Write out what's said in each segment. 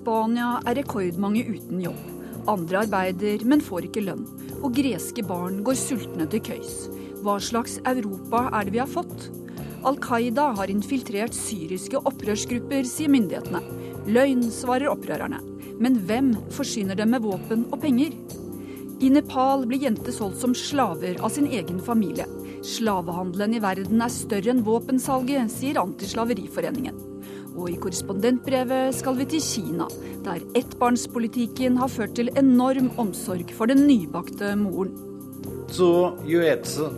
Spania er rekordmange uten jobb. Andre arbeider, men får ikke lønn. Og greske barn går sultne til køys. Hva slags Europa er det vi har fått? Al Qaida har infiltrert syriske opprørsgrupper, sier myndighetene. Løgn, svarer opprørerne. Men hvem forsyner dem med våpen og penger? I Nepal blir jenter solgt som slaver av sin egen familie. Slavehandelen i verden er større enn våpensalget, sier Antislaveriforeningen. Og i korrespondentbrevet skal vi til Kina, der ettbarnspolitikken har ført til enorm omsorg for den nybakte moren. Zuo yuetsu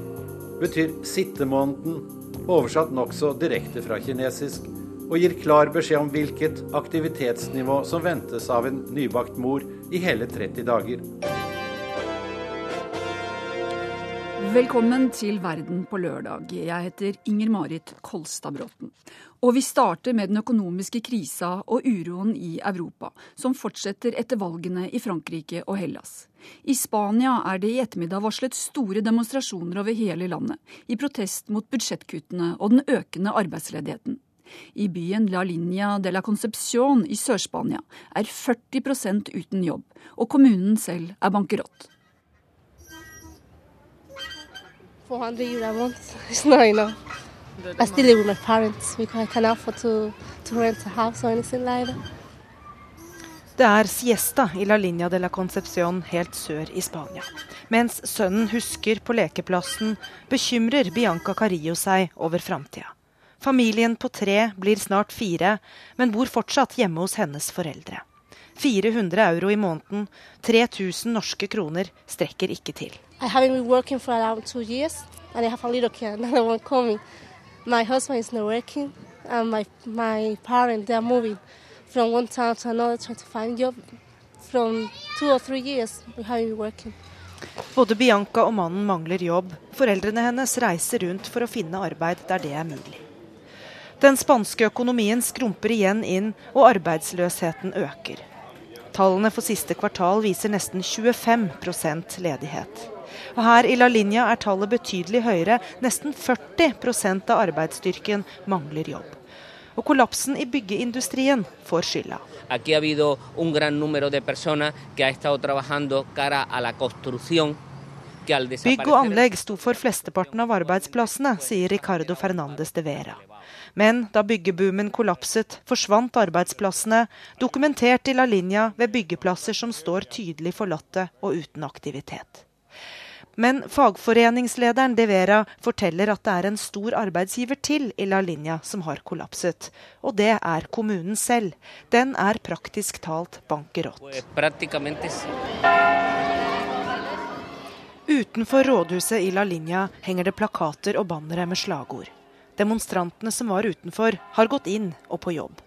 betyr sittemåneden, oversatt nokså direkte fra kinesisk, og gir klar beskjed om hvilket aktivitetsnivå som ventes av en nybakt mor i hele 30 dager. Velkommen til Verden på lørdag. Jeg heter Inger Marit Kolstadbråten. Og vi starter med den økonomiske krisa og uroen i Europa, som fortsetter etter valgene i Frankrike og Hellas. I Spania er det i ettermiddag varslet store demonstrasjoner over hele landet, i protest mot budsjettkuttene og den økende arbeidsledigheten. I byen La Linea de la Concepción i Sør-Spania er 40% uten jobb, og kommunen selv er bankerott. 400 euro a month. It's not enough. I still live with my parents because I cannot afford to, to rent a house or anything like that. Det er siesta i La Linja de la Concepción helt sør i Spania. Mens sønnen husker på lekeplassen, bekymrer Bianca Carillo seg over framtida. Familien på tre blir snart fire, men bor fortsatt hjemme hos hennes foreldre. 400 euro i måneden, 3000 norske kroner, strekker ikke til. I haven't been working for around two years, and I have a little kid, another one coming. My husband is not working, and my my parents they are moving from one town to another trying to find job. From two or three years, we haven't been working. Både Bianca og mannen mangler jobb. Foreldrene hennes reiser rundt for å finne arbeid der det er mulig. Den spanske økonomien skrumper igjen inn, og arbeidsløsheten øker. Tallene for siste kvartal viser nesten 25% ledighet. Og her i La Linja er tallet betydelig høyere. Nesten 40% av arbeidsstyrken mangler jobb. Og kollapsen i byggeindustrien får skylda. Aquí ha habido un gran número de personas que ha estado trabajando cara a la construcción Bygg og anlegg sto for flesteparten av arbeidsplassene, sier Ricardo Fernandes de Vera. Men da byggeboomen kollapset, forsvant arbeidsplassene, dokumentert i La Linja ved byggeplasser som står tydelig forlatte og uten aktivitet. Men fagforeningslederen De Vera forteller at det er en stor arbeidsgiver til i La Linja som har kollapset. Og det er kommunen selv. Den er praktisk talt bankerott. Utenfor rådhuset i La Linja henger det plakater og bannere med slagord. Demonstrantene som var utenfor, har gått inn og på jobb.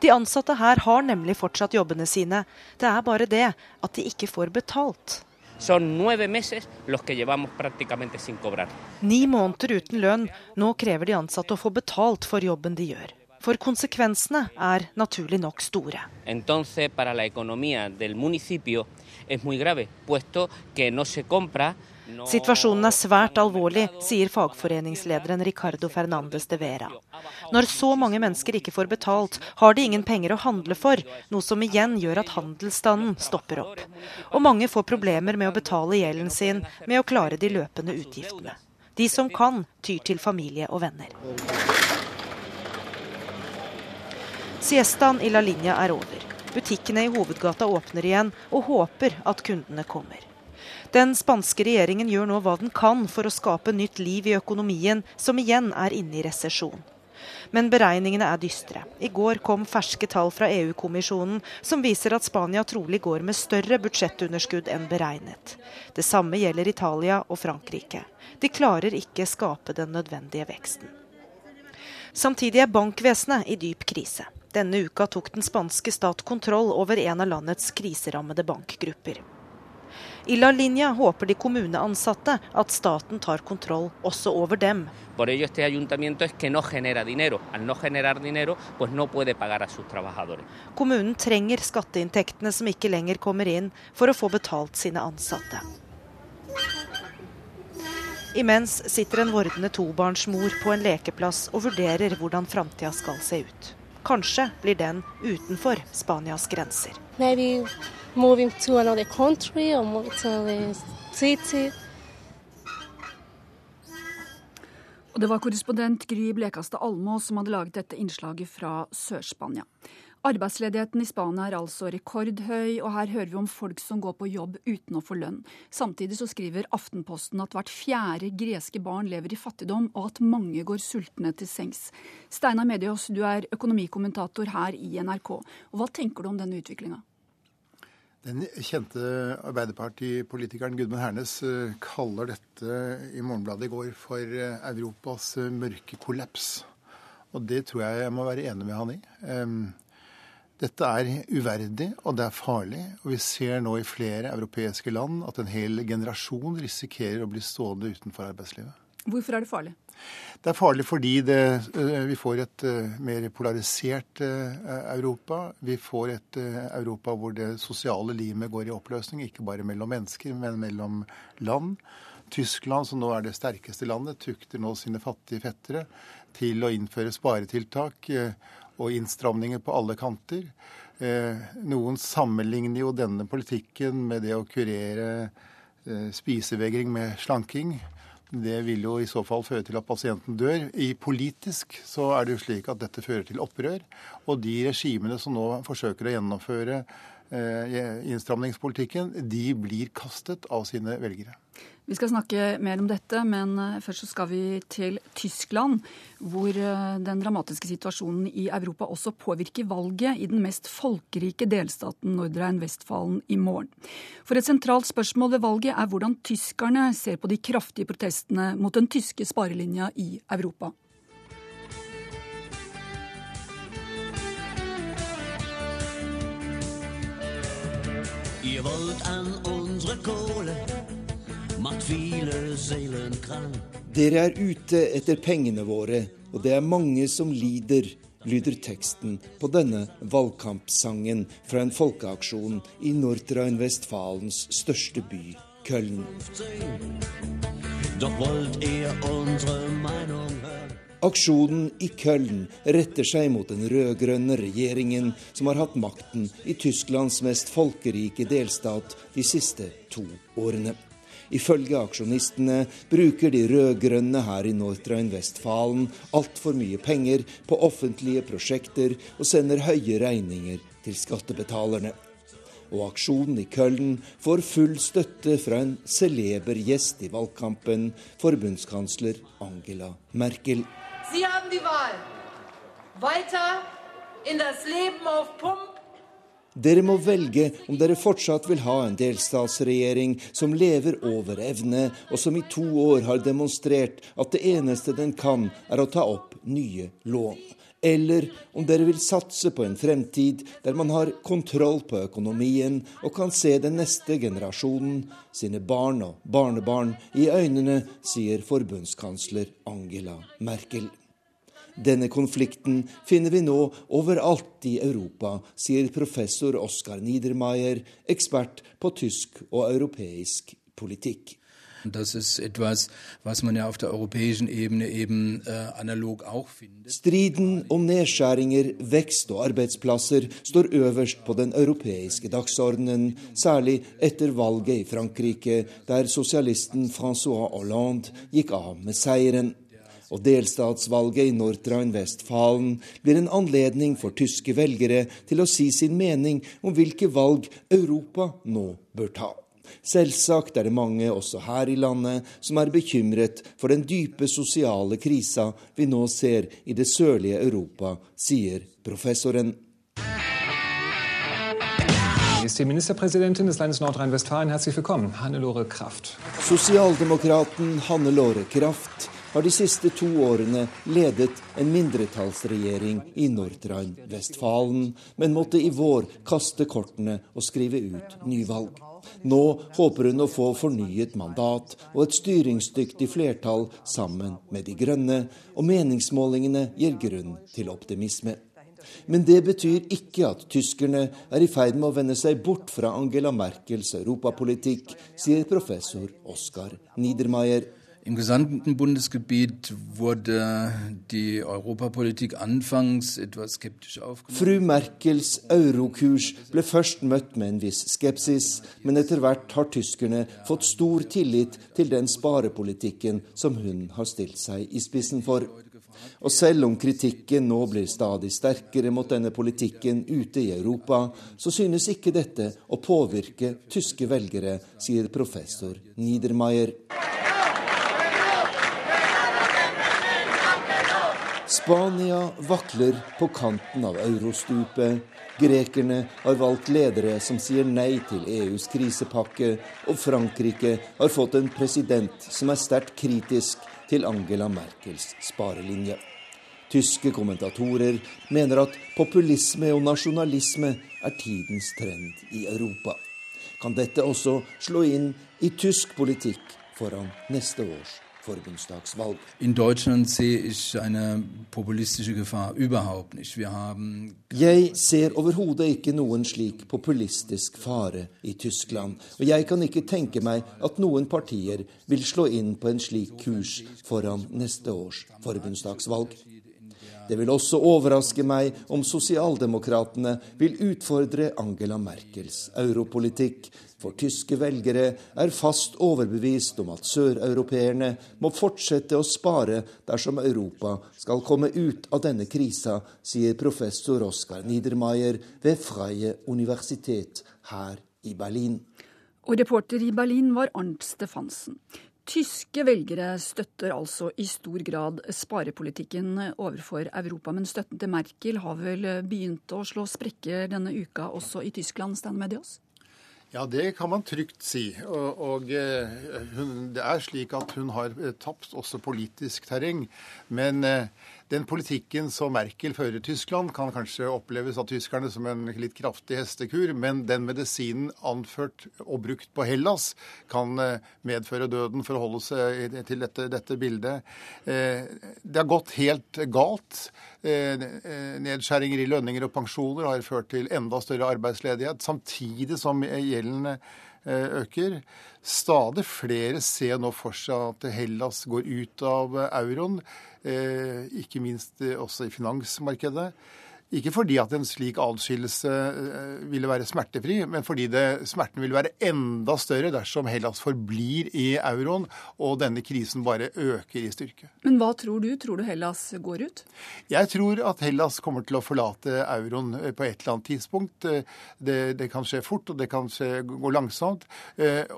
De ansatte her har nemlig fortsatt jobbene sine. Det er bare det at de ikke får betalt. Ni måneder uten lønn. Nå krever de ansatte å få betalt for jobben de gjør. For konsekvensene er naturlig nok store. Entonces, para la economía del municipio es muy grave, puesto que no se compra Situasjonen er svært alvorlig, sier fagforeningslederen Ricardo Fernandes de Vera. Når så mange mennesker ikke får betalt, har de ingen penger å handle for, noe som igjen gjør at handelsstanden stopper opp. Og mange får problemer med å betale gjelden sin med å klare de løpende utgiftene. De som kan, tyr til familie og venner. Siestaen i La Linja er over. Butikkene i hovedgata åpner igjen, og håper at kundene kommer. Den spanske regjeringen gjør nå hva den kan for å skape nytt liv i økonomien, som igjen er inne i resesjon. Men beregningene er dystre. I går kom ferske tall fra EU-kommisjonen som viser at Spania trolig går med større budsjettunderskudd enn beregnet. Det samme gjelder Italia og Frankrike. De klarer ikke skape den nødvendige veksten. Samtidig er bankvesenet i dyp krise. Denne uka tok den spanske stat kontroll over en av landets kriserammede bankgrupper. I La Linja håper de kommuneansatte at staten tar kontroll også over dem. Kommunen trenger skatteinntektene som ikke lenger kommer inn, for å få betalt sine ansatte. Imens sitter en vordende tobarnsmor på en lekeplass og vurderer hvordan framtida skal se ut. Kanskje blir den utenfor Spanias grenser. Maybe moving to another country or moving to another city. Og det var korrespondent Gry Blekastad Almås som hadde laget dette innslaget fra Sør-Spania. Arbeidsledigheten i Spania er altså rekordhøy, og her hører vi om folk som går på jobb uten å få lønn. Samtidig så skriver Aftenposten at hvert fjerde greske barn lever i fattigdom, og at mange går sultne til sengs. Steinar Medios, du er økonomikommentator her i NRK. Og hva tenker du om denne utviklinga? Den kjente Arbeiderpartipolitikeren Gudmund Hernes eh, kaller dette i Morgenbladet i går for eh, Europas eh, mørke kollaps. Og det tror jeg jeg må være enig med han i. Dette er uverdig, og det er farlig. Og vi ser nå i flere europeiske land at en hel generasjon risikerer å bli stående utenfor arbeidslivet. Hvorfor er det farlig? Det er farlig fordi det, eh, vi får et uh, mer polarisert uh, Europa. Vi får et Europa hvor det sosiale limet går i oppløsning, ikke bare mellom mennesker, men mellom land. Tyskland, som nå er det sterkeste landet, tukter nå sine fattige fettere til å innføre sparetiltak og innstramninger på alle kanter. Eh, noen sammenligner jo denne politikken med det å kurere eh, spisevegring med slanking. Det vil jo i så fall føre til at pasienten dør. I politisk så er det jo slik at dette fører til opprør. Og de regimene som nå forsøker å gjennomføre eh, innstramningspolitikken, de blir kastet av sine velgere. Vi skal snakke mer om dette, men eh, først så skal vi til Tyskland, hvor eh, den dramatiske situasjonen i Europa også påvirker valget i den mest folkerike delstaten Nordrhein-Westfalen i morgen. For et sentralt spørsmål ved valget er hvordan tyskerne ser på de kraftige protestene mot den tyske sparelinja i Europa. Ihr wollt an unsere Kohle dere er ute etter pengene våre, og det er mange som lider, lyder teksten på denne valgkampsangen fra en folkeaksjon i Nordrhein-Westfalens største by, Köln. Aksjonen i Köln retter seg mot den rød-grønne regjeringen som har hatt makten i Tysklands mest folkerike delstat de siste to årene. Ifølge aksjonistene bruker de rød-grønne her i Nordrhein-Westfalen altfor mye penger på offentlige prosjekter og sender høye regninger til skattebetalerne. Og aksjonen i Köln får full støtte fra en celeber gjest i valgkampen, forbundskansler Angela Merkel. Sie haben die Wahl. Weiter in das Leben auf Pump dere må velge om dere fortsatt vil ha en delstatsregjering som lever over evne, og som i to år har demonstrert at det eneste den kan, er å ta opp nye lån. Eller om dere vil satse på en fremtid der man har kontroll på økonomien og kan se den neste generasjonen, sine barn og barnebarn, i øynene, sier forbundskansler Angela Merkel. Denne konflikten finner vi nå overalt i Europa, sier professor Oskar Niedermayer, ekspert på tysk og europeisk politikk. Das ist etwas, was man ja auf der europäischen Ebene eben äh, analog auch findet. Striden om nedskjæringer, vekst og arbeidsplasser står øverst på den europeiske dagsordenen, særlig etter valget i Frankrike, der sosialisten Francois Hollande gikk av med seieren og delstatsvalget i Nordrhein-Westfalen blir en anledning for tyske velgere til å si sin mening om hvilke valg Europa nå bør ta. Selvsagt er det mange også her i landet som er bekymret for den dype sosiale krisa vi nå ser i det sørlige Europa, sier professoren. ist die Ministerpräsidentin des Landes Nordrhein-Westfalen. Herzlich willkommen, Hannelore Kraft. Sosialdemokraten Hannelore Kraft har de siste to årene ledet en mindretallsregjering i Nordrhein-Vestfalen, men måtte i vår kaste kortene og skrive ut nyvalg. Nå håper hun å få fornyet mandat og et styringsdyktig flertall sammen med De grønne, og meningsmålingene gir grunn til optimisme. Men det betyr ikke at tyskerne er i ferd med å vende seg bort fra Angela Merkels europapolitikk, sier professor Oskar Niedermayer. Im gesamten Bundesgebiet wurde die Europapolitik anfangs etwas skeptisch aufgenommen. Fru Merkels eurokurs ble først møtt med en viss skepsis, men etter hvert har tyskerne fått stor tillit til den sparepolitikken som hun har stilt seg i spissen for. Og selv om kritikken nå blir stadig sterkere mot denne politikken ute i Europa, så synes ikke dette å påvirke tyske velgere, sier professor Niedermayer. Spania vakler på kanten av eurostupet. Grekerne har valgt ledere som sier nei til EUs krisepakke, og Frankrike har fått en president som er sterkt kritisk til Angela Merkels sparelinje. Tyske kommentatorer mener at populisme og nasjonalisme er tidens trend i Europa. Kan dette også slå inn i tysk politikk foran neste års Forbundsdagsvalg. In Deutschland sehe ich eine populistische Gefahr überhaupt nicht. Wir haben Jeg ser overhodet ikke noen slik populistisk fare i Tyskland. Og jeg kan ikke tenke meg at noen partier vil slå inn på en slik kurs foran neste års forbundsdagsvalg. Det vil også overraske meg om sosialdemokratene vil utfordre Angela Merkels europolitikk, for tyske velgere er fast overbevist om at søreuropeerne må fortsette å spare dersom Europa skal komme ut av denne krisa, sier professor Oskar Niedermayer ved Freie Universitet her i Berlin. Og reporter i Berlin var Arnt Stefansen. Tyske velgere støtter altså i stor grad sparepolitikken overfor Europa, men støtten til Merkel har vel begynt å slå sprekker denne uka også i Tyskland, Stan Medios? Ja, det kan man trygt si. Og, og hun, det er slik at hun har tapt også politisk terreng. Men den politikken som Merkel fører Tyskland, kan kanskje oppleves av tyskerne som en litt kraftig hestekur, men den medisinen anført og brukt på Hellas kan medføre døden, for å holde seg til dette, dette bildet. Det har gått helt galt. Nedskjæringer i lønninger og pensjoner har ført til enda større arbeidsledighet, samtidig som gjelden øker. Stadig flere ser nå for seg at Hellas går ut av euroen, ikke minst også i finansmarkedet. Ikke fordi at en slik adskillelse ville være smertefri, men fordi det, smerten vil være enda større dersom Hellas forblir i euroen og denne krisen bare øker i styrke. Men hva tror du? Tror du Hellas går ut? Jeg tror at Hellas kommer til å forlate euroen på et eller annet tidspunkt. Det, det kan skje fort, og det kan skje, gå langsomt.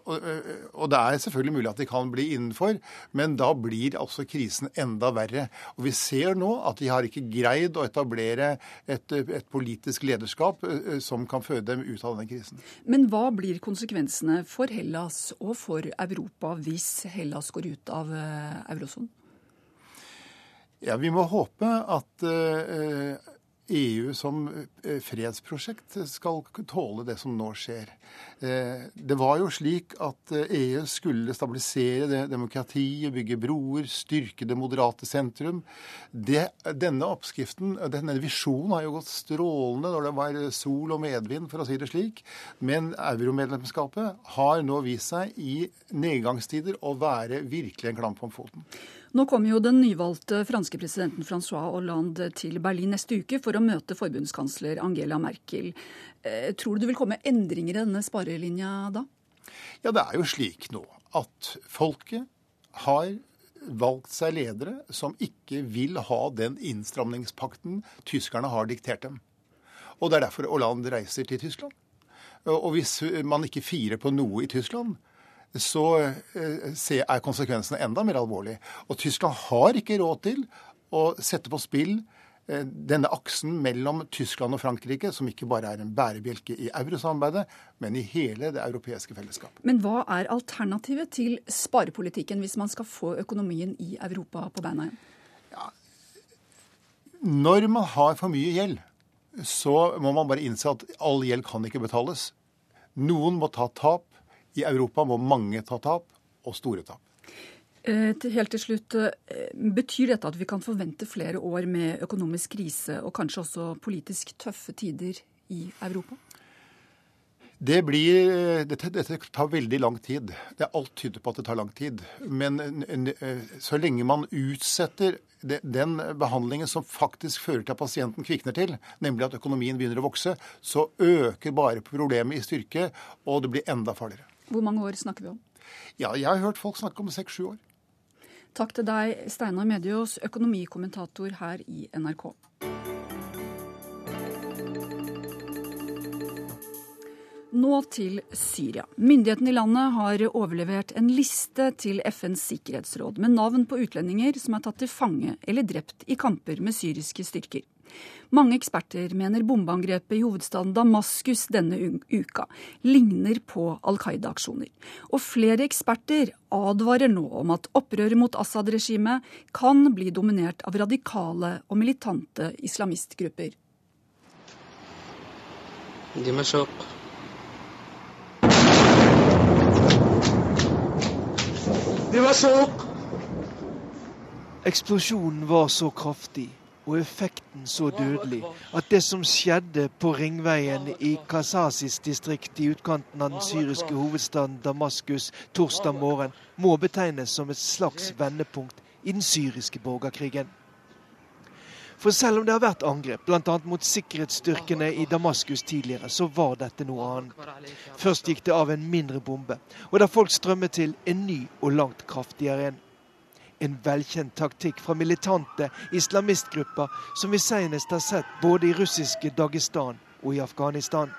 Og, og det er selvfølgelig mulig at de kan bli innenfor, men da blir altså krisen enda verre. Og vi ser nå at de har ikke greid å etablere et, et, politisk lederskap som kan føre dem ut av denne krisen. Men hva blir konsekvensene for Hellas og for Europa hvis Hellas går ut av eurosonen? Ja, Vi må håpe at EU som fredsprosjekt skal tåle det som nå skjer. Det var jo slik at EU skulle stabilisere demokratiet, bygge broer, styrke det moderate sentrum. Det, denne oppskriften, denne visjonen, har jo gått strålende når det var sol og medvind, for å si det slik. Men euromedlemskapet har nå vist seg i nedgangstider å være virkelig en klamp om foten. Nå kommer jo den nyvalgte franske presidenten Francois Hollande til Berlin neste uke for å møte forbundskansler Angela Merkel. Tror du det vil komme endringer i denne sparelinja da? Ja, det er jo slik nå at folket har valgt seg ledere som ikke vil ha den innstramningspakten tyskerne har diktert dem. Og det er derfor Hollande reiser til Tyskland. Og hvis man ikke firer på noe i Tyskland, så er konsekvensene enda mer alvorlige. Og Tyskland har ikke råd til å sette på spill denne aksen mellom Tyskland og Frankrike, som ikke bare er en bærebjelke i eurosamarbeidet, men i hele det europeiske fellesskapet. Men hva er alternativet til sparepolitikken hvis man skal få økonomien i Europa på beina igjen? Ja, når man har for mye gjeld, så må man bare innse at all gjeld kan ikke betales. Noen må ta tap. I Europa må mange ta tap, og store tap. Helt til slutt, Betyr dette at vi kan forvente flere år med økonomisk krise og kanskje også politisk tøffe tider i Europa? Det blir, dette, dette, tar veldig lang tid. Det er Alt tyder på at det tar lang tid. Men så lenge man utsetter den behandlingen som faktisk fører til at pasienten kvikner til, nemlig at økonomien begynner å vokse, så øker bare problemet i styrke, og det blir enda farligere. Hvor mange år snakker vi om? Ja, Jeg har hørt folk snakke om seks-sju år. Takk til deg, Steinar Medios, økonomikommentator her i NRK. Nå til Syria. Myndighetene i landet har overlevert en liste til FNs sikkerhetsråd med navn på utlendinger som er tatt til fange eller drept i kamper med syriske styrker. Mange eksperter mener bombeangrepet i hovedstaden Damaskus denne uka ligner på Al Qaida-aksjoner. Og flere eksperter advarer nå om at opprøret mot Assad-regimet kan bli dominert av radikale og militante islamistgrupper. Dimashok. Dimashok. Eksplosjonen var så kraftig og effekten så dødelig at det som skjedde på ringveien i Kasasis distrikt i utkanten av den syriske hovedstaden Damaskus torsdag morgen, må betegnes som et slags vendepunkt i den syriske borgerkrigen. For selv om det har vært angrep, bl.a. mot sikkerhetsstyrkene i Damaskus tidligere, så var dette noe annet. Først gikk det av en mindre bombe, og da folk strømmet til en ny og langt kraftigere en. En velkjent taktikk fra militante islamistgrupper som vi senest har sett både i russiske Dagestan og i Afghanistan.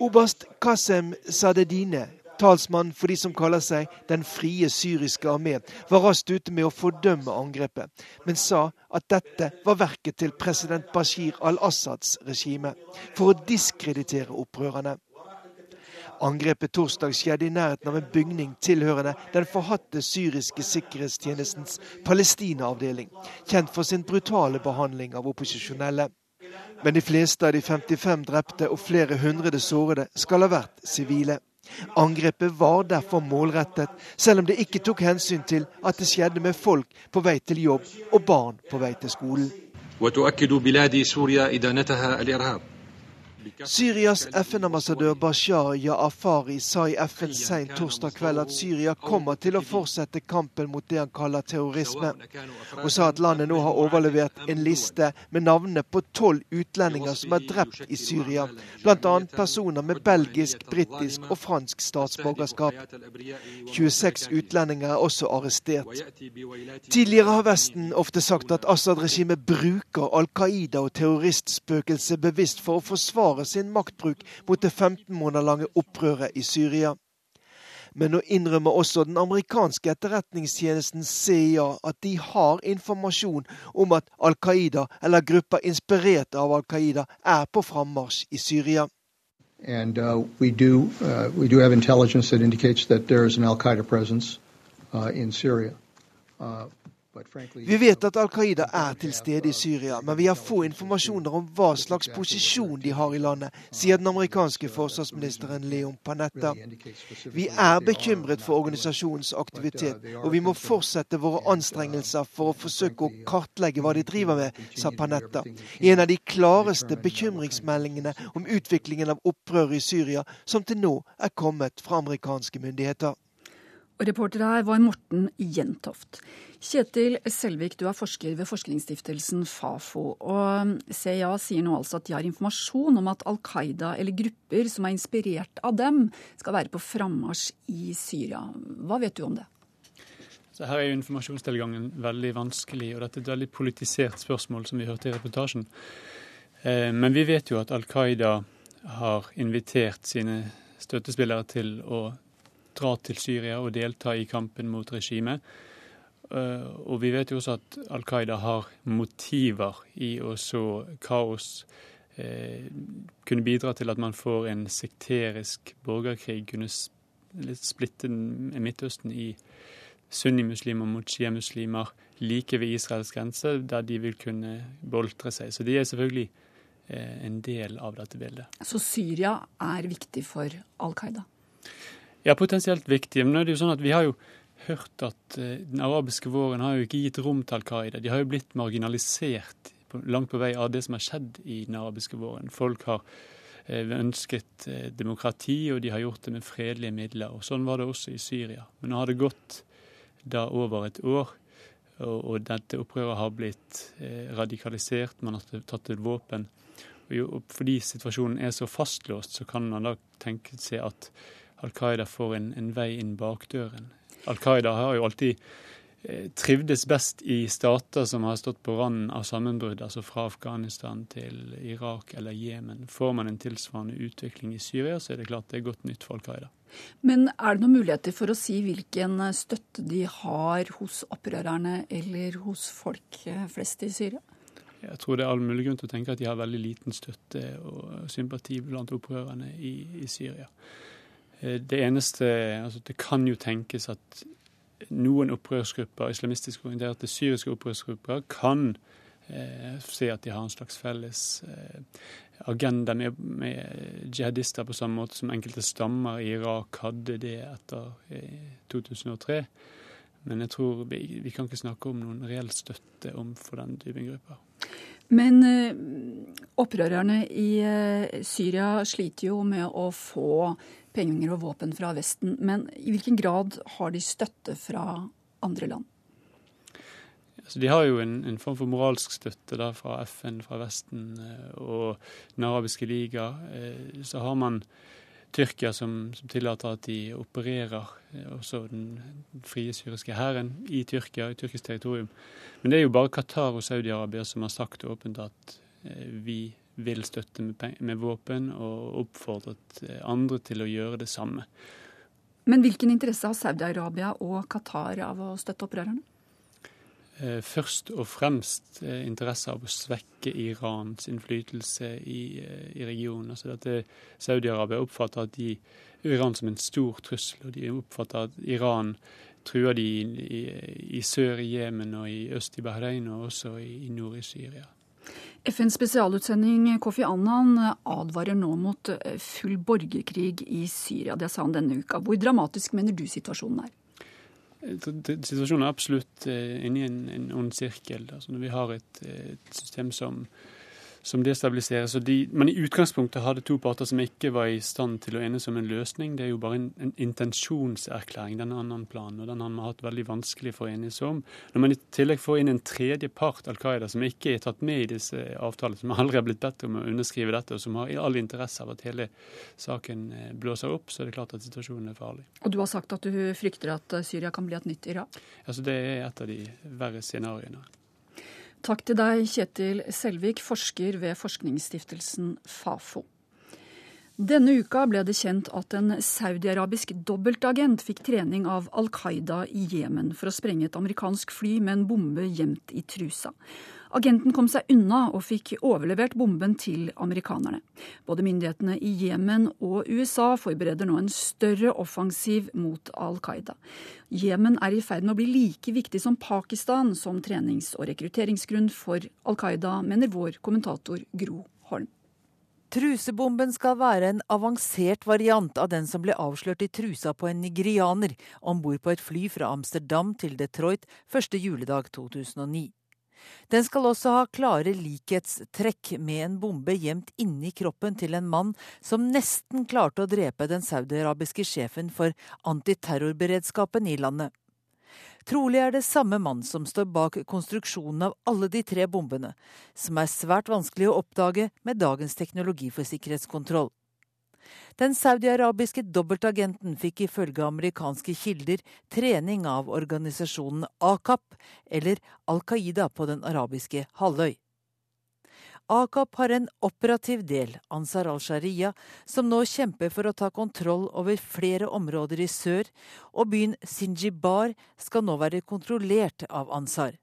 Oberst Qasem Sadedine talsmann for de som kaller seg Den frie syriske armé, var raskt ute med å fordømme angrepet, men sa at dette var verket til president Bashir al-Assads regime, for å diskreditere opprørerne. Angrepet torsdag skjedde i nærheten av en bygning tilhørende den forhatte syriske sikkerhetstjenestens Palestina-avdeling, kjent for sin brutale behandling av opposisjonelle. Men de fleste av de 55 drepte og flere hundrede sårede skal ha vært sivile. Angrepet var derfor målrettet, selv om det ikke tok hensyn til at det skjedde med folk på vei til jobb og barn på vei til skolen. Syrias FN-ambassadør Bashar Jaafari sa i FN seint torsdag kveld at Syria kommer til å fortsette kampen mot det han kaller terrorisme, og sa at landet nå har overlevert en liste med navnene på tolv utlendinger som er drept i Syria, bl.a. personer med belgisk, britisk og fransk statsborgerskap. 26 utlendinger er også arrestert. Tidligere har Vesten ofte sagt at Assad-regimet bruker Al Qaida og terroristspøkelset bevisst for å forsvare forsvare sin maktbruk mot det 15 måneder lange opprøret i Syria. Men nå innrømmer også den amerikanske etterretningstjenesten CIA at de har informasjon om at Al Qaida, eller grupper inspirert av Al Qaida, er på frammarsj i Syria. And uh, we do uh, we do have intelligence that indicates that there is an Al Qaeda presence uh, in Syria. Uh, vi vet at Al Qaida er til stede i Syria, men vi har få informasjoner om hva slags posisjon de har i landet, sier den amerikanske forsvarsministeren Leon Panetta. Vi er bekymret for organisasjonens aktivitet, og vi må fortsette våre anstrengelser for å forsøke å kartlegge hva de driver med, sa Panetta. I en av de klareste bekymringsmeldingene om utviklingen av opprøret i Syria som til nå er kommet fra amerikanske myndigheter. Reporter her var Morten Jentoft. Kjetil Selvik, du er forsker ved forskningsstiftelsen Fafo. Og CIA sier nå altså at de har informasjon om at Al Qaida eller grupper som er inspirert av dem, skal være på frammarsj i Syria. Hva vet du om det? Så her er jo informasjonstilgangen veldig vanskelig, og dette er et veldig politisert spørsmål, som vi hørte i reportasjen. Eh, men vi vet jo at Al Qaida har invitert sine støttespillere til å dra til Syria og delta i kampen mot regimet. Eh, og vi vet jo også at Al Qaida har motiver i å så kaos. Eh, kunne bidra til at man får en sekterisk borgerkrig, kunne splitte Midtøsten i sunnimuslimer mot sjiamuslimer like ved Israels grense, der de vil kunne boltre seg. Så de er selvfølgelig eh, en del av dette bildet. Så Syria er viktig for Al Qaida? Ja, potensielt viktig. Men nå er det jo sånn at vi har jo hørt at eh, den arabiske våren har jo ikke gitt rom til Al Qaida. De har jo blitt marginalisert langt på vei av det som har skjedd i den arabiske våren. Folk har eh, ønsket eh, demokrati, og de har gjort det med fredelige midler. og Sånn var det også i Syria. Men nå har det gått da over et år, og, dette opprøret har blitt radikalisert. Man har tatt til våpen. Og fordi situasjonen er så fastlåst, så kan man da tenke seg at Al Qaida får en, en vei inn bakdøren. Al Qaida har jo alltid eh, trivdes best i stater som har stått på randen av sammenbrudd, altså fra Afghanistan til Irak eller Jemen. Får man en tilsvarende utvikling i Syria, så er det klart det er godt nytt for Al Qaida. Men er det noen muligheter for å si hvilken støtte de har hos opprørerne eller hos folk eh, flest i Syria? Jeg tror det er all mulig grunn til å tenke at de har veldig liten støtte og sympati blant opprørerne i, i Syria. Eh, det eneste altså Det kan jo tenkes at noen opprørsgrupper, islamistisk orienterte syriske opprørsgrupper, kan eh, se at de har en slags felles eh, agenda med, med, jihadister, på samme måte som enkelte stammer i Irak hadde det etter eh, 2003. Men jeg tror vi, vi, kan ikke snakke om noen reell støtte for den typen grupper. Men eh, opprørerne i eh, Syria sliter jo med å få penger og våpen fra Vesten. Men i hvilken grad har de støtte fra andre land? Altså, de har jo en, en, form for moralsk støtte da, fra FN, fra Vesten eh, og Den arabiske liga. Eh, så har man Tyrkia som, som tillater at de opererer, eh, også den frie syriske hæren, i Tyrkia, i tyrkisk territorium. Men det er jo bare Qatar og Saudi-Arabia som har sagt åpent at vi vil støtte med, med våpen, og oppfordret eh, andre til å gjøre det samme. Men hvilken interesse har Saudi-Arabia og Qatar av å støtte opprørerne? Eh, først og fremst eh, interesse av å svekke Irans innflytelse i, i regionen. Altså Saudi-Arabia oppfatter at de, Iran som en stor trussel, og de oppfatter at Iran truer de i, i, i sør i Jemen og i øst i Bahrain og også i, i nord i Syria. FNs spesialutsending Kofi Annan advarer nå mot eh, full borgerkrig i Syria. Det sa han denne uka. Hvor dramatisk mener du situasjonen er? Eh, situasjonen er absolutt inni inne i en, en ond sirkel. Altså når vi har et, et system som som destabiliseres. De, men i utgangspunktet hadde to parter som ikke var i stand til å enes om en løsning. Det er jo bare en, en intensjonserklæring, den annen planen, og den har man hatt veldig vanskelig for å enes om. Når man i tillegg får inn en tredje part, Al Qaida, som ikke er tatt med i disse avtalene, som aldri har blitt bedt om å underskrive dette, og som har all interesse av at hele saken eh, blåser opp, så er det klart at situasjonen er farlig. Og du har sagt at du frykter at Syria kan bli et nytt Irak? Altså, det er et av de verre scenarioene. Takk til deg, Kjetil Selvik, forsker ved forskningsstiftelsen Fafo. Denne uka ble det kjent at en saudiarabisk dobbeltagent fikk trening av Al Qaida i Jemen for å sprenge et amerikansk fly med en bombe gjemt i trusa. Agenten kom seg unna og fikk overlevert bomben til amerikanerne. Både myndighetene i Jemen og USA forbereder nå en større offensiv mot Al Qaida. Jemen er i ferd med å bli like viktig som Pakistan som trenings- og rekrutteringsgrunn for Al Qaida, mener vår kommentator Gro Holm. Trusebomben skal være en avansert variant av den som ble avslørt i trusa på en nigerianer om bord på et fly fra Amsterdam til Detroit første juledag 2009. Den skal også ha klare likhetstrekk med en bombe gjemt inni kroppen til en mann som nesten klarte å drepe den saudiarabiske sjefen for antiterrorberedskapen i landet. Trolig er det samme mann som står bak konstruksjonen av alle de tre bombene, som er svært vanskelig å oppdage med dagens teknologi for sikkerhetskontroll. Den saudiarabiske dobbeltagenten fikk ifølge amerikanske kilder trening av organisasjonen AKAP, eller Al Qaida på den arabiske halvøy. AKAP har en operativ del, Ansar al-Sharia, som nå kjemper for å ta kontroll over flere områder i sør, og byen Sinjibar skal nå være kontrollert av Ansar.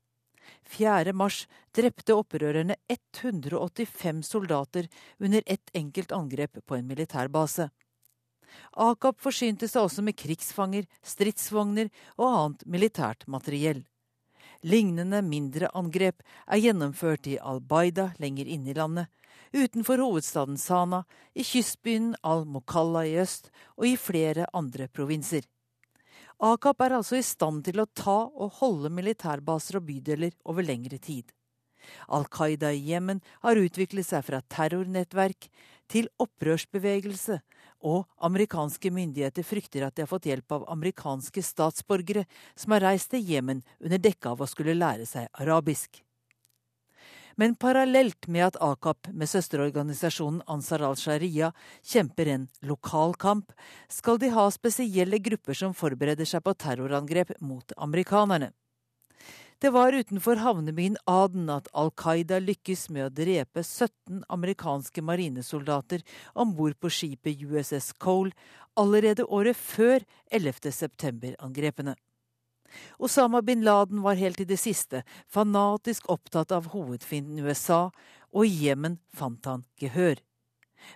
4. mars drepte opprørerne 185 soldater under ett enkelt angrep på en militærbase. Akap forsynte seg også med krigsfanger, stridsvogner og annet militært materiell. Lignende mindre angrep er gjennomført i Al-Baida lenger inne i landet, utenfor hovedstaden Sana, i kystbyen Al-Mokalla i øst og i flere andre provinser. AKAP er altså i stand til å ta og holde militærbaser og bydeler over lengre tid. Al Qaida i Jemen har utviklet seg fra terrornettverk til opprørsbevegelse, og amerikanske myndigheter frykter at de har fått hjelp av amerikanske statsborgere som har reist til Jemen under dekke av å skulle lære seg arabisk. Men parallelt med at AKAP med søsterorganisasjonen Ansar al-Sharia kjemper en lokal kamp, skal de ha spesielle grupper som forbereder seg på terrorangrep mot amerikanerne. Det var utenfor havnebyen Aden at Al Qaida lykkes med å drepe 17 amerikanske marinesoldater om bord på skipet USS Cole allerede året før 11. Osama bin Laden var helt i det siste fanatisk opptatt av hovedfienden USA, og i Jemen fant han gehør.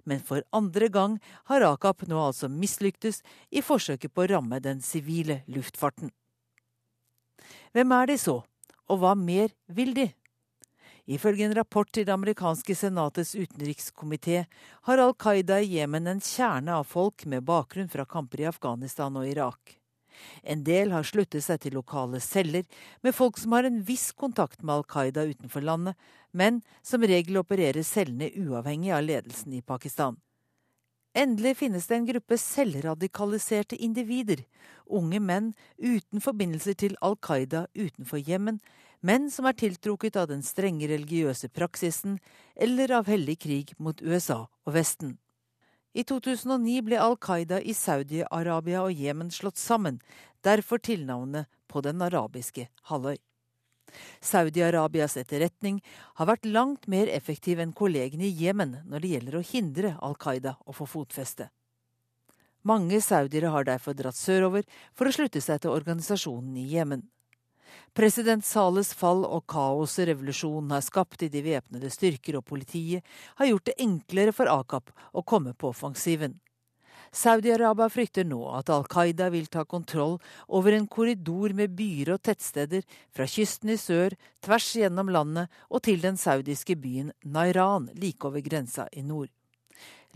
Men for andre gang har Akap nå altså mislyktes i forsøket på å ramme den sivile luftfarten. Hvem er de så, og hva mer vil de? Ifølge en rapport til det amerikanske senatets utenrikskomité har Al Qaida i Jemen en kjerne av folk med bakgrunn fra kamper i Afghanistan og Irak. En del har sluttet seg til lokale celler med folk som har en viss kontakt med Al Qaida utenfor landet, men som regel opererer cellene uavhengig av ledelsen i Pakistan. Endelig finnes det en gruppe selvradikaliserte individer, unge menn uten forbindelser til Al Qaida utenfor Jemen, men som er tiltrukket av den strenge religiøse praksisen eller av hellig krig mot USA og Vesten. I 2009 ble Al Qaida i Saudi-Arabia og Jemen slått sammen, derfor tilnavnet på den arabiske halvøy. Saudi-Arabias etterretning har vært langt mer effektiv enn kollegene i Jemen når det gjelder å hindre Al Qaida å få fotfeste. Mange saudiere har derfor dratt sørover for å slutte seg til organisasjonen i Jemen. President Sales fall og kaoset revolusjonen har skapt i de væpnede styrker og politiet, har gjort det enklere for Akap å komme på offensiven. Saudi-Arabia frykter nå at Al Qaida vil ta kontroll over en korridor med byer og tettsteder fra kysten i sør, tvers gjennom landet og til den saudiske byen Nairan like over grensa i nord.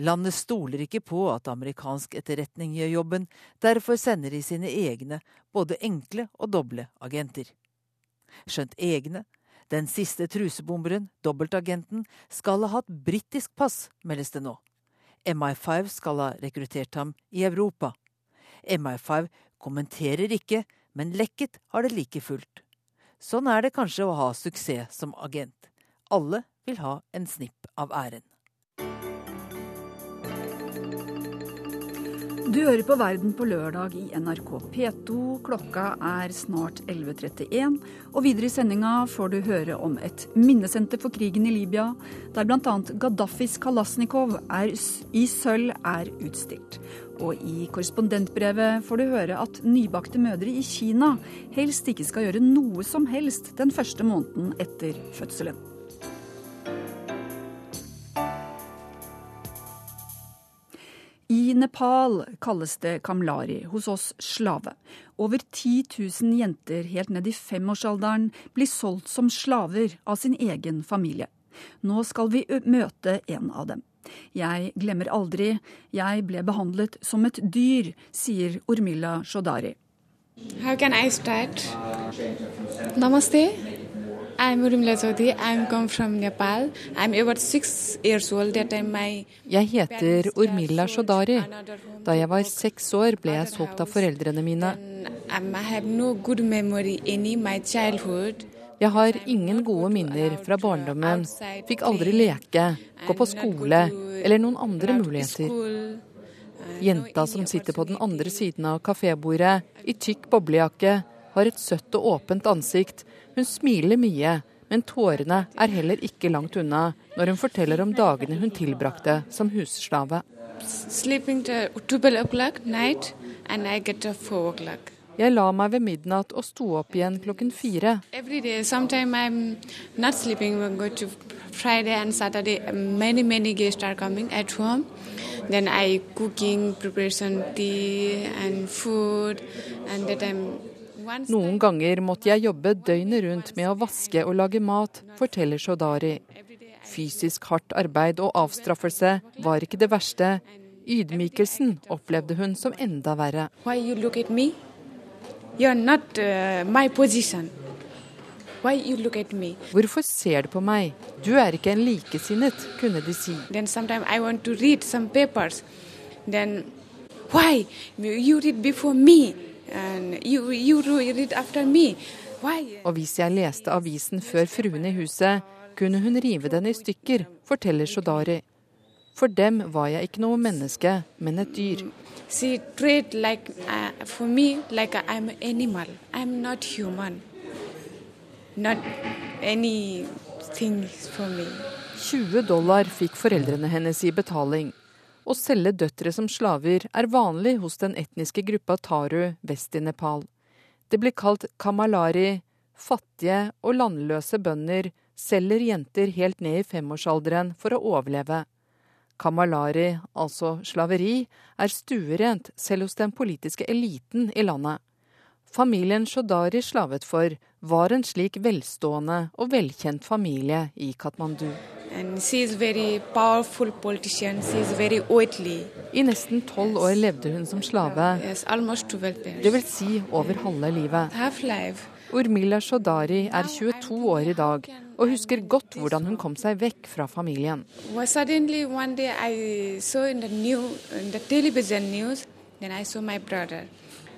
Landet stoler ikke på at amerikansk etterretning gjør jobben, derfor sender de sine egne, både enkle og doble agenter skjønt egne. Den siste trusebomberen, dobbeltagenten, skal ha hatt britisk pass, meldes det nå. MI5 skal ha rekruttert ham i Europa. MI5 kommenterer ikke, men lekket har det like fullt. Sånn er det kanskje å ha suksess som agent. Alle vil ha en snipp av æren. Du hører på Verden på lørdag i NRK P2. Klokka er snart 11.31. Og videre i sendinga får du høre om et minnesenter for krigen i Libya, der bl.a. Gaddafis Kalasjnikov i sølv er utstilt. Og i korrespondentbrevet får du høre at nybakte mødre i Kina helst ikke skal gjøre noe som helst den første måneden etter fødselen. Nepal kalles det kamlari, hos oss slave. Over 10 000 jenter helt ned i femårsalderen blir solgt som slaver av sin egen familie. Nå skal vi møte en av dem. Jeg glemmer aldri, jeg ble behandlet som et dyr, sier Urmila Shodari. How can I start? Namaste. Jeg heter Urmila Shodari. Da jeg var seks år, ble jeg solgt av foreldrene mine. Um, I have no good memory any my childhood. Jeg har ingen gode minner fra barndommen. Fikk aldri leke, gå på skole eller noen andre muligheter. Jenta som sitter på den andre siden av kafébordet, i tykk boblejakke, har et søtt og åpent ansikt hun smiler mye, men tårene er heller ikke langt unna når hun forteller om dagene hun tilbrakte som husslave. Jeg la meg ved midnatt og sto opp igjen klokken fire. Friday and Saturday, many many guests are coming at home. Then I cooking, preparation tea and food, and that I'm noen ganger måtte jeg jobbe døgnet rundt med å vaske og lage mat, forteller Shodari. Fysisk hardt arbeid og avstraffelse var ikke det verste. Ydmykelsen opplevde hun som enda verre. uh? Hvorfor ser du på meg? Du er ikke en likesinnet, kunne de si. Then sometimes I want to read some papers. Then why you read before me you you? Og hvis jeg leste avisen før fruene i huset, kunne hun rive den i stykker, forteller Shodari. For dem var jeg ikke noe menneske, men et dyr. Like uh, me like I'm. I'm not. Not anything for me. 20 dollar fikk foreldrene hennes i betaling. Å selge døtre som slaver er vanlig hos den etniske gruppa taru vest i Nepal. Det blir kalt kamalari. Fattige og landløse bønder selger jenter helt ned i femårsalderen for å overleve. Kamalari, altså slaveri, er stuerent selv hos den politiske eliten i landet. Familien Shodari slavet for, var en slik velstående og velkjent familie i Katmandu. I nesten tolv år levde hun som slave, vil si over halve livet. Urmila Shodari er 22 år i dag og husker godt hvordan hun kom seg vekk fra familien.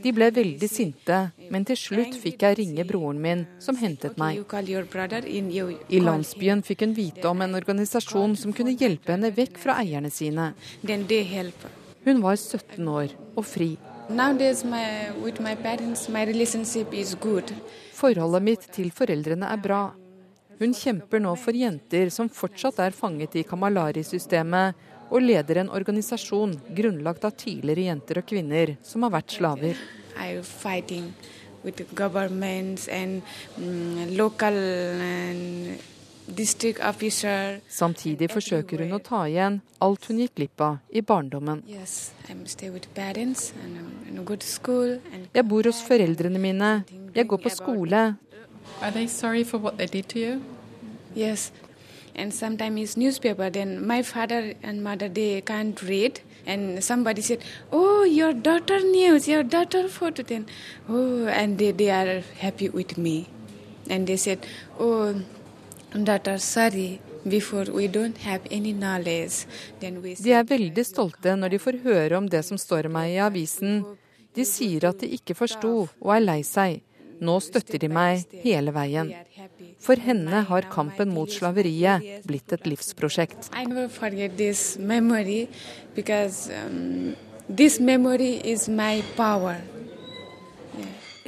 De ble veldig sinte, men til slutt fikk jeg ringe broren min, som hentet meg. I landsbyen fikk hun vite om en organisasjon som kunne hjelpe henne vekk fra eierne sine. Hun var 17 år og fri. Forholdet mitt til foreldrene er bra. Hun kjemper nå for jenter som fortsatt er fanget i Kamalari-systemet, og leder en organisasjon grunnlagt av tidligere jenter og kvinner som har vært slaver. Samtidig forsøker hun å ta igjen alt hun gikk glipp av i barndommen. Jeg bor hos foreldrene mine. Jeg går på skole. Are they sorry for what they did to you? Yes, and sometimes it's newspaper. Then my father and mother they can't read, and somebody said, "Oh, your daughter news, your daughter photo." Then, oh, and they, they are happy with me, and they said, "Oh, daughter, sorry." De er veldig stolte når de får høre om det som står meg i avisen. De sier at de ikke forsto og er lei seg. Nå støtter de meg hele veien. For henne har kampen mot slaveriet blitt et livsprosjekt.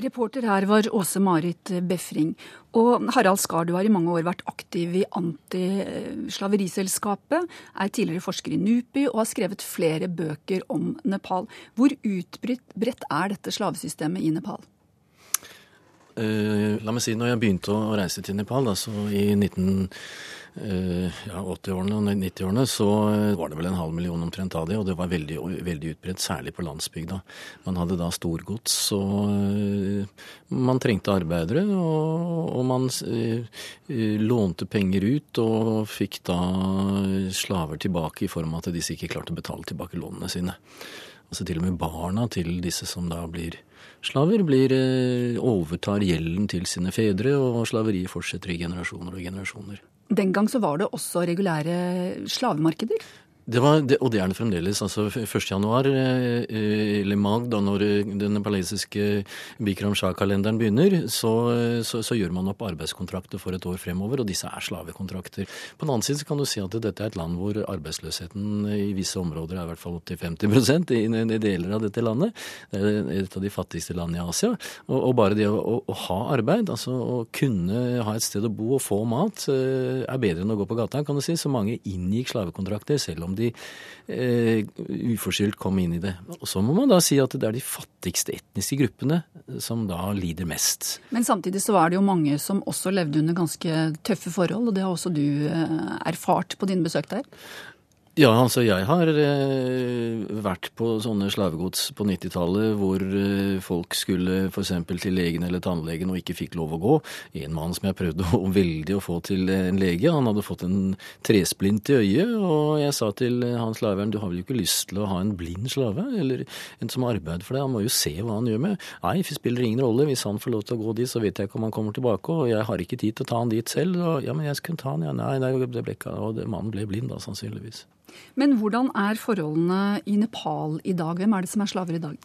Reporter her var Åse Marit Befring. Og Harald Skar, du har i mange år vært aktiv i Antislaveriselskapet, er tidligere forsker i NUPI og har skrevet flere bøker om Nepal. Hvor utbredt er dette slavesystemet i Nepal? Uh, la meg si, når jeg begynte å reise til Nepal, da, så i 1980-årene uh, og 90-årene, så var det vel en halv million omtrent av det, og det var veldig, veldig utbredt, særlig på landsbygda. Man hadde da storgods, og uh, man trengte arbeidere, og, og man lånte penger ut og fikk da slaver tilbake i form av at disse ikke klarte å betale tilbake lånene sine. Altså til og med barna til disse som da blir slaver blir, eh, overtar gjelden til sine fedre, og slaveriet fortsetter i generasjoner og generasjoner. Den gang så var det også regulære slavemarkeder? Det var, det, og det er det fremdeles. altså 1.1., eh, eller mag, da når eh, den nepalesiske Bikram Shah-kalenderen begynner, så, så, så, gjør man opp arbeidskontrakter for et år fremover, og disse er slavekontrakter. På den annen side kan du si at dette er et land hvor arbeidsløsheten i visse områder er i hvert fall opptil 50% i, i deler av dette landet. Det er et av de fattigste landene i Asia. Og, og bare det å, å, å, ha arbeid, altså å kunne ha et sted å bo og få mat, eh, er bedre enn å gå på gata, kan du si. Så mange inngikk slavekontrakter, selv om de eh, uforskyldt kom inn i det. Og så må man da si at det er de fattigste etniske gruppene som da lider mest. Men samtidig så var det jo mange som også levde under ganske tøffe forhold, og det har også du eh, erfart på dine besøk der? Ja, altså jeg har eh, vært på sånne slavegods på 90-tallet hvor eh, folk skulle f.eks. til legen eller tannlegen og ikke fikk lov å gå. En mann som jeg prøvde å, veldig å få til en lege, han hadde fått en tresplint i øyet, og jeg sa til han slaveren du har vel ikke lyst til å ha en blind slave, eller en som arbeider for deg, han må jo se hva han gjør med. Nei, det spiller ingen rolle, hvis han får lov til å gå dit, så vet jeg ikke om han kommer tilbake, og jeg har ikke tid til å ta han dit selv. Og, ja, men jeg skulle ta han, ja, nei, det ble ikke, og mannen ble blind da, sannsynligvis. Men hvordan er forholdene i Nepal i dag? Hvem er det som er slaver i dag?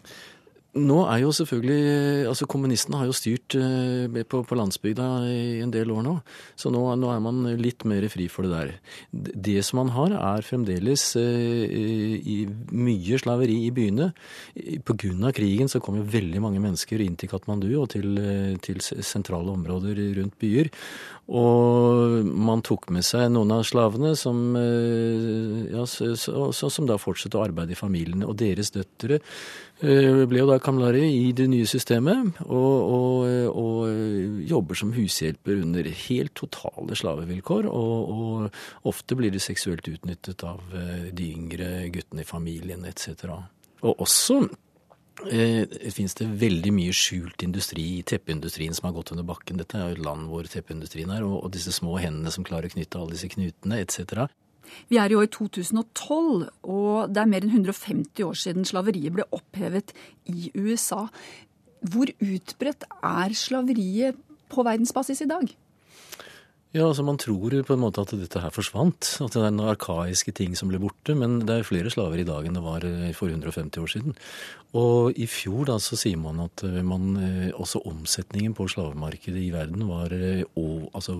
Nå er jo selvfølgelig altså Kommunistene har jo styrt eh, på, på, landsbygda i en del år nå. Så nå, nå, er man litt mer fri for det der. Det som man har, er fremdeles eh, mye slaveri i byene. Pga. krigen så kom jo veldig mange mennesker inn til Katmandu og til, eh, til sentrale områder rundt byer. Og man tok med seg noen av slavene som, eh, ja, så, så, som da fortsatte å arbeide i familiene. Og deres døtre ble jo da kamlari i det nye systemet, og, og, og jobber som hushjelper under helt totale slavevilkår. Og, og ofte blir de seksuelt utnyttet av eh, de yngre guttene i familien etc. Og også eh, finnes det veldig mye skjult industri i teppeindustrien som har gått under bakken. Dette er jo et land hvor teppeindustrien er, og disse små hendene som klarer å knytte alle disse knutene etc. Vi er i år 2012, og det er mer enn 150 år siden slaveriet ble opphevet i USA. Hvor utbredt er slaveriet på verdensbasis i dag? Ja, altså Man tror på en måte at dette her forsvant, at det er noen arkaiske ting som ble borte. Men det er flere slaver i dag enn det var eh, for 150 år siden. Og i fjor da så sier man at eh, man, eh, også omsetningen på slavemarkedet i verden var og, altså,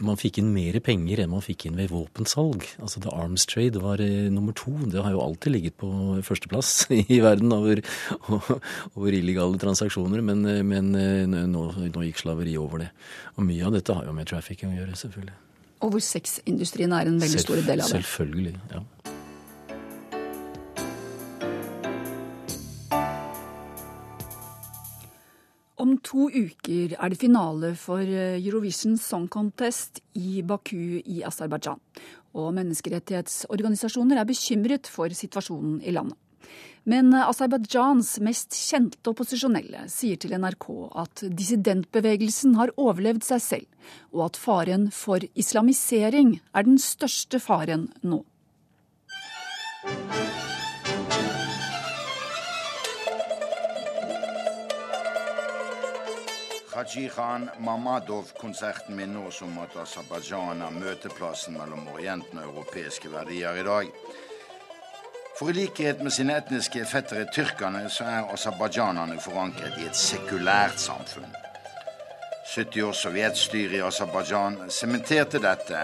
Man fikk inn mer penger enn man fikk inn ved våpensalg. Altså The Arms Trade var nummer to. Det har jo alltid ligget på førsteplass i verden over, over illegale transaksjoner, men, men nå, nå gikk slaveri over det. Og mye av dette har jo med trafficking å gjøre, selvfølgelig. Og hvor sexindustrien er en veldig stor del av det. Selvfølgelig, ja. Om to uker er det finale for eh, Eurovision Song Contest i Baku i Aserbajdsjan. Og menneskerettighetsorganisasjoner er bekymret for situasjonen i landet. Men Aserbajdsjans mest kjente opposisjonelle sier til NRK at dissidentbevegelsen har overlevd seg selv, og at faren for islamisering er den største faren nå. Haji Khan Mamadov-konserten minner oss om at Aserbajdsjan er møteplassen mellom Orienten og europeiske verdier i dag. For i likhet med sine etniske fettere tyrkerne, så er aserbajdsjanerne forankret i et sekulært samfunn. 70 års sovjetstyre i Aserbajdsjan sementerte dette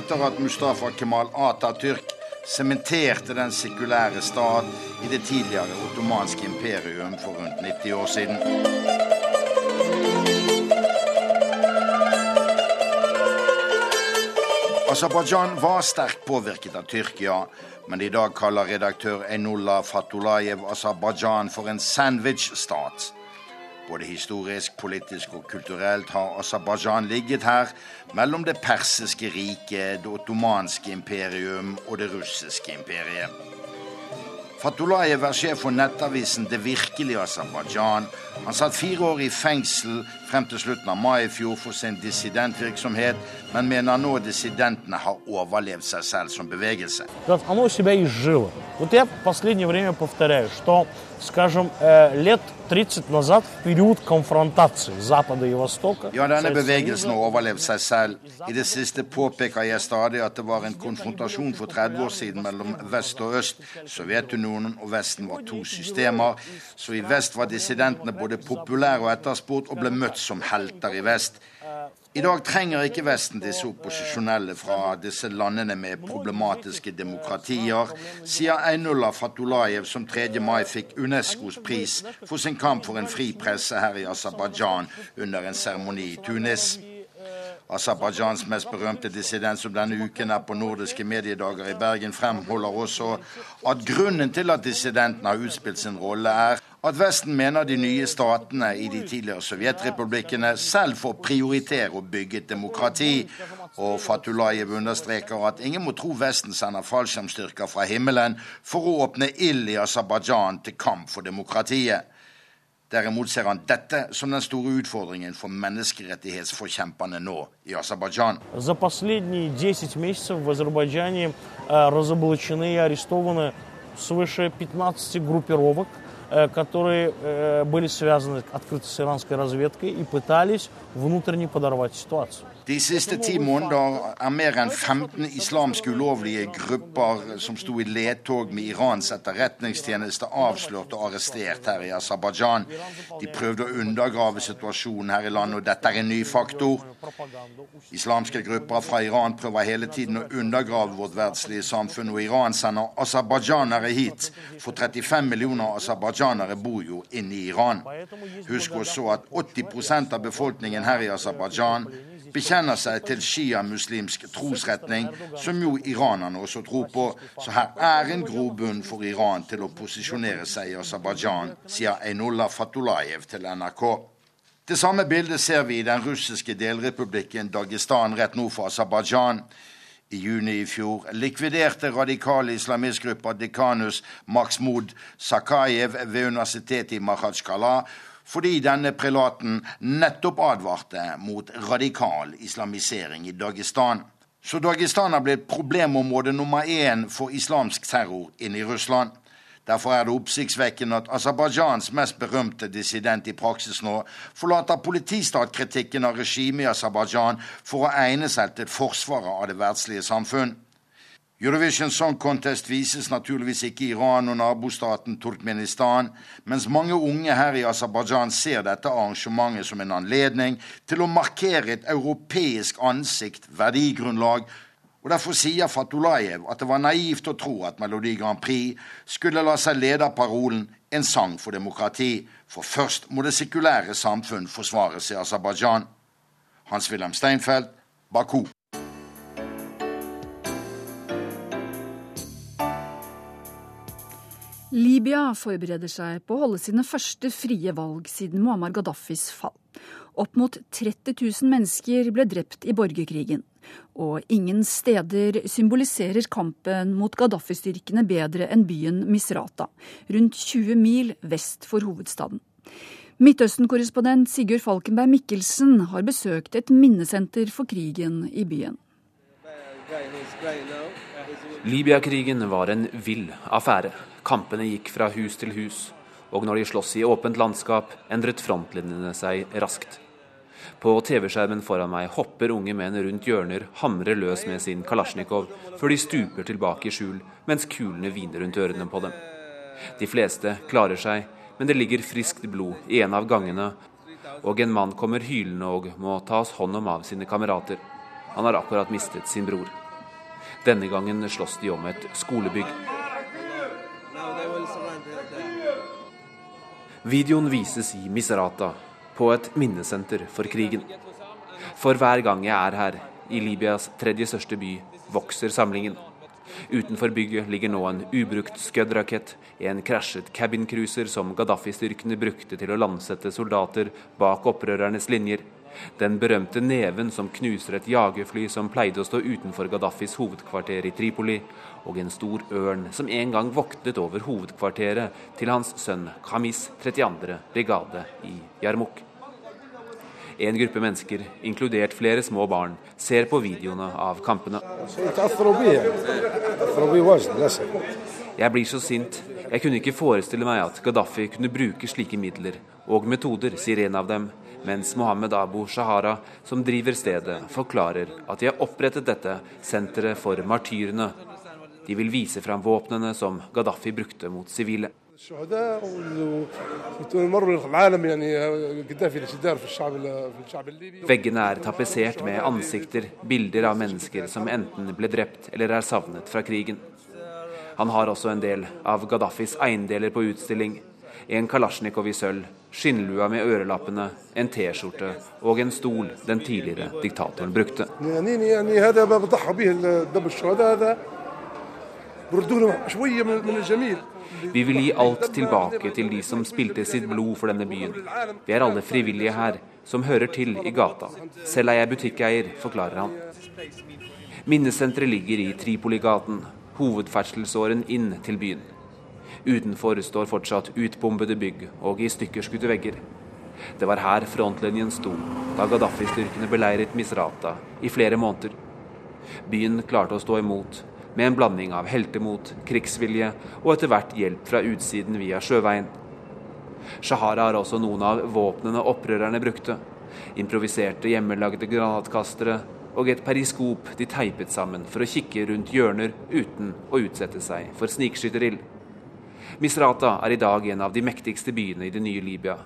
etter at Mustafa Kemal Atatürk sementerte den sekulære stat i det tidligere ottomanske imperium for rundt 90 år siden. Aserbajdsjan var sterkt påvirket av Tyrkia, men i dag kaller redaktør Einullah Fatulayev Aserbajdsjan for en sandwich-stat. Både historisk, politisk og kulturelt har Aserbajdsjan ligget her mellom det persiske riket, det ottomanske imperium og det russiske imperiet. Fatulayev er sjef for nettavisen Det virkelige Aserbajdsjan. Han satt fire år i fengsel frem til slutten av mai i fjor for sin dissidentvirksomhet, men mener nå dissidentene har overlevd seg selv som bevegelse. Вот я в последнее время повторяю, что, скажем, э, лет 30 назад, в период конфронтации Запада и Востока Ja, denne bevegelsen har overlevd seg selv. I det siste påpeker jeg stadig at det var en konfrontasjon for 30 år siden mellom vest og øst. Sovjetunionen og Vesten var to systemer. Så i vest var dissidentene både populære og etterspurt, og ble møtt som helter i vest. I dag trenger ikke Vesten disse opposisjonelle fra disse landene med problematiske demokratier, sier Einullah Fatulayev, som 3. mai fikk Unescos pris for sin kamp for en fri presse her i Aserbajdsjan under en seremoni i Tunis. Aserbajdsjans mest berømte dissident som denne uken er på nordiske mediedager i Bergen, fremholder også at grunnen til at dissidenten har utspilt sin rolle, er at Vesten mener de nye statene i de tidligere sovjetrepublikkene selv får prioritere å bygge et demokrati, Og Fatulayev understreker at ingen må tro Vesten sender fallskjermstyrker fra himmelen for å åpne ild i Aserbajdsjan til kamp for demokratiet. Derimot ser han dette som den store utfordringen for menneskerettighetsforkjemperne nå i Aserbajdsjan. За последние 10 месяцев в Азербайджане разоблачены и арестованы свыше 15 группировок, которые были связаны открыто с иранской разведкой и пытались внутренне подорвать ситуацию. De siste ti måneder er mer enn 15 islamske ulovlige grupper som sto i ledtog med Irans etterretningstjeneste, avslørt og arrestert her i Aserbajdsjan. De prøvde å undergrave situasjonen her i landet, og dette er en ny faktor. Islamske grupper fra Iran prøver hele tiden å undergrave vårt verdslige samfunn, og Iran sender aserbajdsjanere hit. For 35 millioner aserbajdsjanere bor jo inne i Iran. Husk også at 80 av befolkningen her i Aserbajdsjan bekjenner seg til shia-muslimsk trosretning, som jo iranerne også tror på. Så her er en grobunn for Iran til å posisjonere seg i Aserbajdsjan, sier Einullah Fatulayev til NRK. Det samme bildet ser vi i den russiske delrepublikken Dagestan rett nord for Aserbajdsjan. I juni i fjor likviderte radikale islamistgruppa Dekanus Maksmud Sakayev ved universitetet i Makhachkala fordi denne prelaten nettopp advarte mot radikal islamisering i Dagestan. Så Dagestan har blitt problemområde nummer én for islamsk terror inne i Russland. Derfor er det oppsiktsvekkende at Aserbajdsjans mest berømte dissident i praksis nå forlater politistatkritikken av regimet i Aserbajdsjan for å egne seg til forsvaret av det verdslige samfunn. Eurovision Song Contest vises naturligvis ikke i Iran og nabostaten Turkmenistan, mens mange unge her i Aserbajdsjan ser dette arrangementet som en anledning til å markere et europeisk ansikt, verdigrunnlag, og derfor sier Fatulayev at det var naivt å tro at Melodi Grand Prix skulle la seg lede av parolen 'en sang for demokrati', for først må det sekulære samfunn forsvares i Aserbajdsjan. Hans-Wilhelm Steinfeld, Baku. Libya forbereder seg på å holde sine første frie valg siden Muammar Gaddafis fall. Opp mot 30 000 mennesker ble drept i borgerkrigen. Og ingen steder symboliserer kampen mot Gaddafi-styrkene bedre enn byen Misrata, rundt 20 mil vest for hovedstaden. Midtøsten-korrespondent Sigurd Falkenberg Mikkelsen har besøkt et minnesenter for krigen i byen. Libya-krigen var en vill affære. Kampene gikk fra hus til hus, og når de slåss i åpent landskap, endret frontlinjene seg raskt. På TV-skjermen foran meg hopper unge menn rundt hjørner, hamrer løs med sin kalasjnikov, før de stuper tilbake i skjul, mens kulene hviner rundt ørene på dem. De fleste klarer seg, men det ligger friskt blod i en av gangene, og en mann kommer hylende og må tas hånd om av sine kamerater. Han har akkurat mistet sin bror. Denne gangen slåss de om et skolebygg. Videoen vises i Misrata, på et minnesenter for krigen. For hver gang jeg er her, i Libyas tredje største by, vokser samlingen. Utenfor bygget ligger nå en ubrukt Scud-rakett, en krasjet cabincruiser som Gaddafi-styrkene brukte til å landsette soldater bak opprørernes linjer. Den berømte neven som knuser et jagerfly som pleide å stå utenfor Gaddafis hovedkvarter i Tripoli, og en stor ørn som en gang voktet over hovedkvarteret til hans sønn Khamis 32. brigade i Yarmouk. En gruppe mennesker, inkludert flere små barn, ser på videoene av kampene. Jeg blir så sint. Jeg kunne ikke forestille meg at Gaddafi kunne bruke slike midler og metoder, sier en av dem, mens Mohammed Abu Shahara, som driver stedet, forklarer at de har opprettet dette senteret for martyrene. De vil vise fram våpnene som Gaddafi brukte mot sivile. Veggene er tapetsert med ansikter, bilder av mennesker som enten ble drept eller er savnet fra krigen. Han har også en del av Gaddafis eiendeler på utstilling. En kalasjnikov i sølv, skinnlua med ørelappene, en T-skjorte og en stol den tidligere diktatoren brukte. Vi vil gi alt tilbake til de som spilte sitt blod for denne byen. Vi er alle frivillige her, som hører til i gata. Selv er jeg butikkeier, forklarer han. Minnesenteret ligger i Tripoligaten, hovedferdselsåren inn til byen. Utenfor står fortsatt utbombede bygg og i stykkerskutte vegger. Det var her frontlinjen sto da Gaddafi-styrkene beleiret Misrata i flere måneder. Byen klarte å stå imot, med en blanding av heltemot, krigsvilje og etter hvert hjelp fra utsiden via sjøveien. Shahara har også noen av våpnene opprørerne brukte. Improviserte hjemmelagde granatkastere og et periskop de teipet sammen for å kikke rundt hjørner uten å utsette seg for snikskytterild. Misrata er i dag en av de mektigste byene i det nye Libya,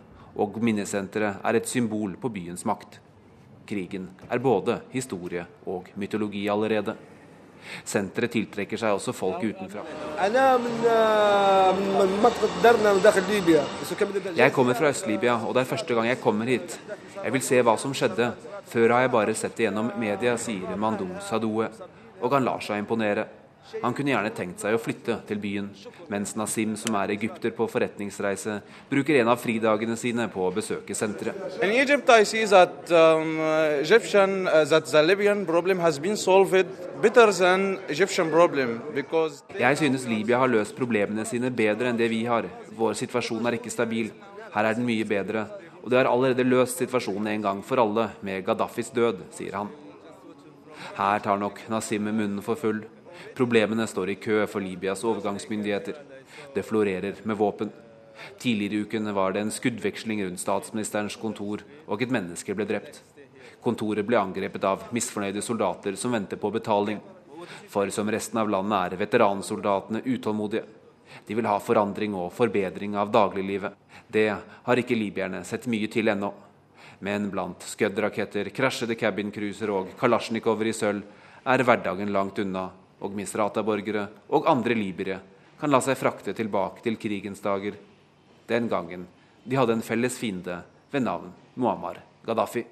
og minnesenteret er et symbol på byens makt. Krigen er både historie og mytologi allerede. Senteret tiltrekker seg også folk utenfra. Jeg kommer fra Øst-Libya, og det er første gang jeg kommer hit. Jeg vil se hva som skjedde. Før har jeg bare sett det gjennom media, sier Mandou Sadoue. Og han lar seg imponere. Han kunne gjerne tenkt seg å flytte til byen, mens Nasim, som er egypter på forretningsreise, bruker en av fridagene sine på å besøke senteret. Um, uh, Jeg synes Libya har løst problemene sine bedre enn det vi har. Vår situasjon er ikke stabil. Her er den mye bedre. Og det har allerede løst situasjonen en gang for alle med Gaddafis død, sier han. Her tar nok Nasim munnen for full. Problemene står i kø for Libyas overgangsmyndigheter. Det florerer med våpen. Tidligere i uken var det en skuddveksling rundt statsministerens kontor, og et menneske ble drept. Kontoret ble angrepet av misfornøyde soldater som venter på betaling. For som resten av landet er veteransoldatene utålmodige. De vil ha forandring og forbedring av dagliglivet. Det har ikke libyerne sett mye til ennå. Men blant skuddraketter, krasjede cabincruiser og kalasjnikover i sølv er hverdagen langt unna og Misrata-borgere og andre libyere kan la seg frakte tilbake til krigens dager, den gangen de hadde en felles fiende ved navn Muammar Gaddafi.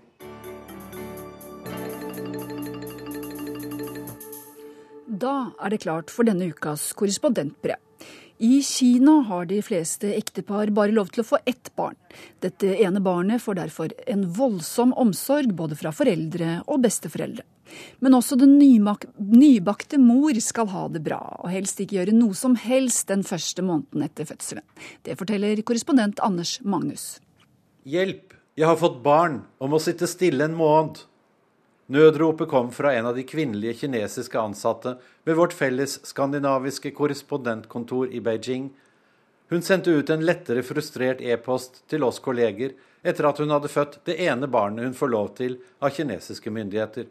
Da er det klart for denne ukas korrespondentbrev. I Kina har de fleste ektepar bare lov til å få ett barn. Dette ene barnet får derfor en voldsom omsorg både fra foreldre og besteforeldre. Men også den nybakte mor skal ha det bra, og helst ikke gjøre noe som helst den første måneden etter fødselen. Det forteller korrespondent Anders Magnus. Hjelp, jeg har fått barn og må sitte stille en måned. Nødropet kom fra en av de kvinnelige kinesiske ansatte ved vårt felles skandinaviske korrespondentkontor i Beijing. Hun sendte ut en lettere frustrert e-post til oss kolleger etter at hun hadde født det ene barnet hun får lov til av kinesiske myndigheter.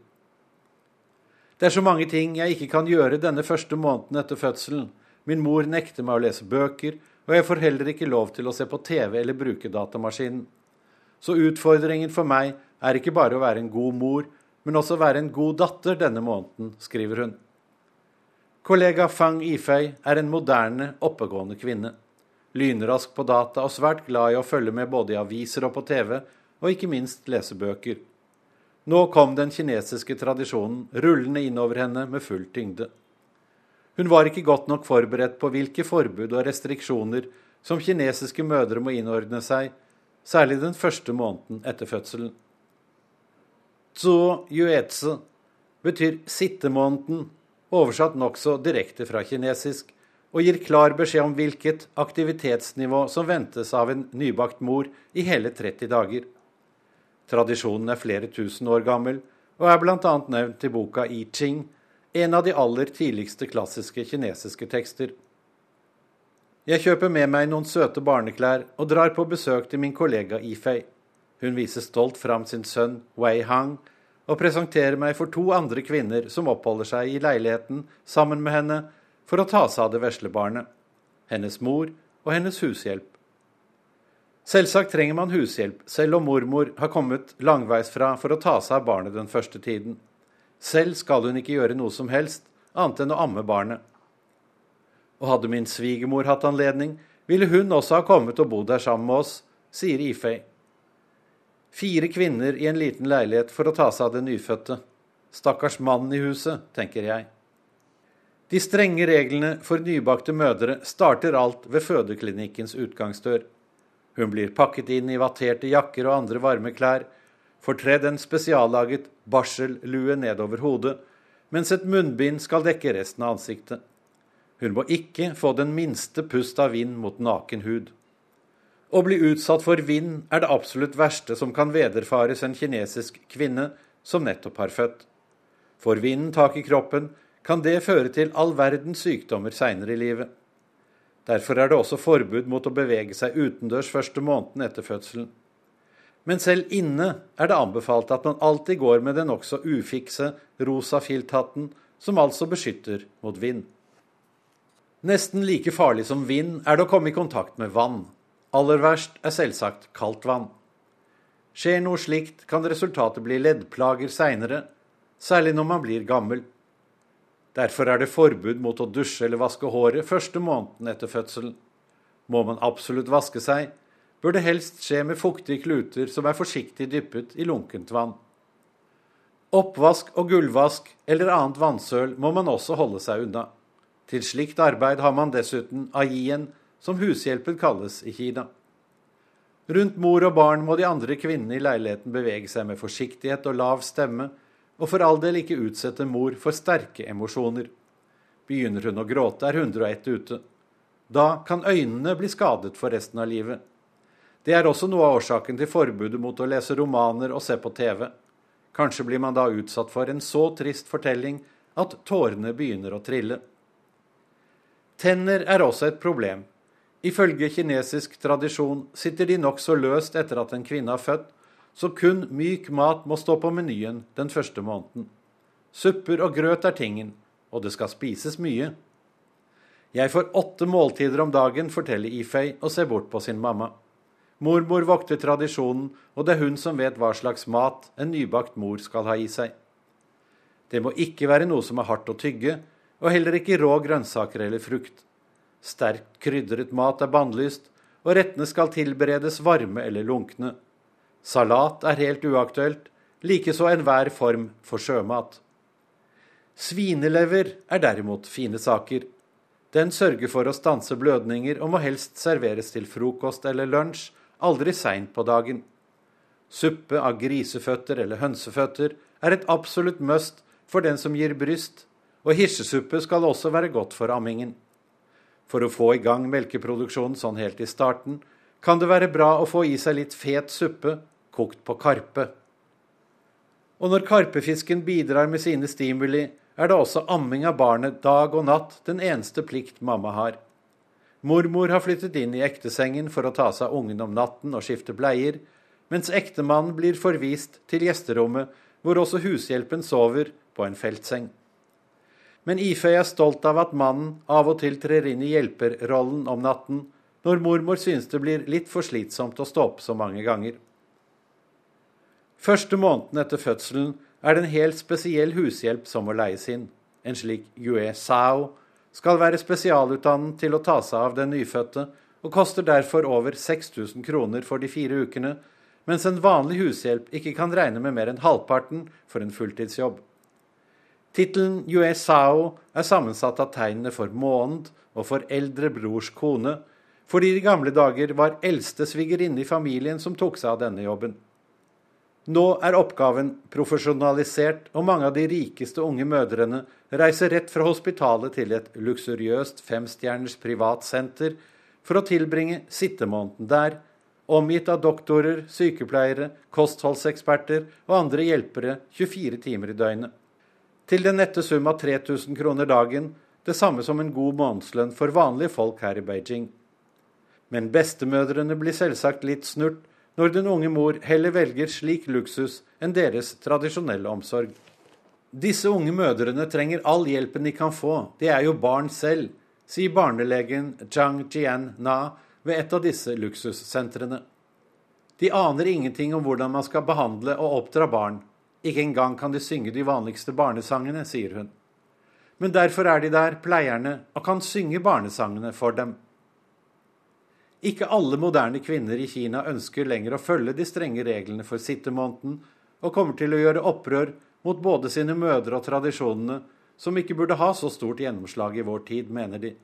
Det er så mange ting jeg ikke kan gjøre denne første måneden etter fødselen. Min mor nekter meg å lese bøker, og jeg får heller ikke lov til å se på TV eller bruke datamaskinen. Så utfordringen for meg er ikke bare å være en god mor, men også være en god datter denne måneden, skriver hun. Kollega Fang Ifei er en moderne, oppegående kvinne. Lynrask på data og svært glad i å følge med både i aviser og på TV, og ikke minst lesebøker. Nå kom den kinesiske tradisjonen rullende innover henne med full tyngde. Hun var ikke godt nok forberedt på hvilke forbud og restriksjoner som kinesiske mødre må innordne seg, særlig den første måneden etter fødselen. Zuo yuezi betyr sittemåneden, oversatt nokså direkte fra kinesisk, og gir klar beskjed om hvilket aktivitetsnivå som ventes av en nybakt mor i hele 30 dager. Tradisjonen er flere tusen år gammel, og er bl.a. nevnt i boka I Ching, en av de aller tidligste klassiske kinesiske tekster. Jeg kjøper med meg noen søte barneklær og drar på besøk til min kollega Ifei. Hun viser stolt fram sin sønn Wei Hang og presenterer meg for to andre kvinner som oppholder seg i leiligheten sammen med henne for å ta seg av det vesle barnet. Hennes mor og hennes hushjelp. Selvsagt trenger man hushjelp, selv om mormor har kommet langveisfra for å ta seg av barnet den første tiden. Selv skal hun ikke gjøre noe som helst, annet enn å amme barnet. Og hadde min svigermor hatt anledning, ville hun også ha kommet og bodd her sammen med oss, sier Ifei. Fire kvinner i en liten leilighet for å ta seg av det nyfødte. Stakkars mannen i huset, tenker jeg. De strenge reglene for nybakte mødre starter alt ved fødeklinikkens utgangsdør. Hun blir pakket inn i vatterte jakker og andre varme klær, fortredd en spesiallaget barsellue nedover hodet, mens et munnbind skal dekke resten av ansiktet. Hun må ikke få den minste pust av vind mot naken hud. Å bli utsatt for vind er det absolutt verste som kan vederfares en kinesisk kvinne som nettopp har født. Får vinden tak i kroppen, kan det føre til all verdens sykdommer seinere i livet. Derfor er det også forbud mot å bevege seg utendørs første måneden etter fødselen. Men selv inne er det anbefalt at man alltid går med den nokså ufikse rosa filthatten, som altså beskytter mot vind. Nesten like farlig som vind er det å komme i kontakt med vann. Aller verst er selvsagt kaldt vann. Skjer noe slikt, kan resultatet bli leddplager seinere, særlig når man blir gammel. Derfor er det forbud mot å dusje eller vaske håret første måneden etter fødselen. Må man absolutt vaske seg, bør det helst skje med fuktige kluter som er forsiktig dyppet i lunkent vann. Oppvask og gulvvask eller annet vannsøl må man også holde seg unna. Til slikt arbeid har man dessuten ajien, som hushjelpen kalles i Kina. Rundt mor og barn må de andre kvinnene i leiligheten bevege seg med forsiktighet og lav stemme, og for all del ikke utsette mor for sterke emosjoner. Begynner hun å gråte, er 101 ute. Da kan øynene bli skadet for resten av livet. Det er også noe av årsaken til forbudet mot å lese romaner og se på TV. Kanskje blir man da utsatt for en så trist fortelling at tårene begynner å trille. Tenner er også et problem. Ifølge kinesisk tradisjon sitter de nokså løst etter at en kvinne har født, så kun myk mat må stå på menyen den første måneden. Supper og grøt er tingen, og det skal spises mye. Jeg får åtte måltider om dagen, forteller Ifei og ser bort på sin mamma. Mormor vokter tradisjonen, og det er hun som vet hva slags mat en nybakt mor skal ha i seg. Det må ikke være noe som er hardt å tygge, og heller ikke rå grønnsaker eller frukt. Sterkt krydret mat er bannlyst, og rettene skal tilberedes varme eller lunkne. Salat er helt uaktuelt, likeså enhver form for sjømat. Svinelever er derimot fine saker. Den sørger for å stanse blødninger og må helst serveres til frokost eller lunsj, aldri seint på dagen. Suppe av griseføtter eller hønseføtter er et absolutt must for den som gir bryst, og hirsesuppe skal også være godt for ammingen. For å få i gang melkeproduksjonen sånn helt i starten, kan det være bra å få i seg litt fet suppe kokt på karpe. Og når karpefisken bidrar med sine stimuli, er det også amming av barnet dag og natt den eneste plikt mamma har. Mormor har flyttet inn i ektesengen for å ta seg av ungen om natten og skifte bleier, mens ektemannen blir forvist til gjesterommet, hvor også hushjelpen sover på en feltseng. Men Iføy er stolt av at mannen av og til trer inn i hjelperrollen om natten, når mormor synes det blir litt for slitsomt å stå opp så mange ganger. Første måneden etter fødselen er det en helt spesiell hushjelp som må leies inn. En slik Yue Sao skal være spesialutdannet til å ta seg av den nyfødte, og koster derfor over 6000 kroner for de fire ukene, mens en vanlig hushjelp ikke kan regne med mer enn halvparten for en fulltidsjobb. Tittelen Yue Sao er sammensatt av tegnene for måned og for eldre brors kone, fordi i gamle dager var eldste svigerinne i familien som tok seg av denne jobben. Nå er oppgaven profesjonalisert, og mange av de rikeste unge mødrene reiser rett fra hospitalet til et luksuriøst femstjerners privatsenter for å tilbringe sittemåneden der, omgitt av doktorer, sykepleiere, kostholdseksperter og andre hjelpere 24 timer i døgnet. Til den nette sum av 3000 kroner dagen, det samme som en god månedslønn for vanlige folk her i Beijing. Men bestemødrene blir selvsagt litt snurt når den unge mor heller velger slik luksus enn deres tradisjonelle omsorg. Disse unge mødrene trenger all hjelpen de kan få, de er jo barn selv, sier barnelegen Zhang Jian Na ved et av disse luksussentrene. De aner ingenting om hvordan man skal behandle og oppdra barn. Ikke engang kan de synge de vanligste barnesangene, sier hun. Men derfor er de der, pleierne, og kan synge barnesangene for dem. Ikke alle moderne kvinner i Kina ønsker lenger å følge de strenge reglene for sittemåneden, og kommer til å gjøre opprør mot både sine mødre og tradisjonene, som ikke burde ha så stort gjennomslag i vår tid, mener de.